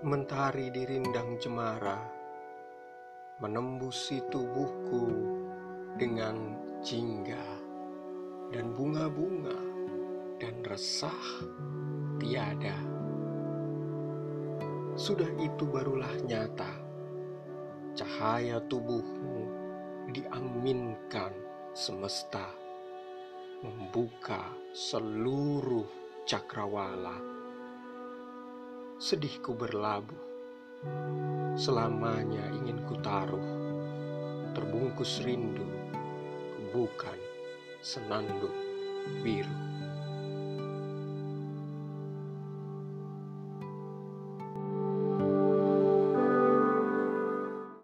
Mentari dirindang cemara Menembusi tubuhku dengan jingga Dan bunga-bunga dan resah tiada. Sudah itu barulah nyata Cahaya tubuhmu diaminkan semesta Membuka seluruh cakrawala Sedihku berlabuh, selamanya ingin ku taruh, terbungkus rindu, bukan senandung biru.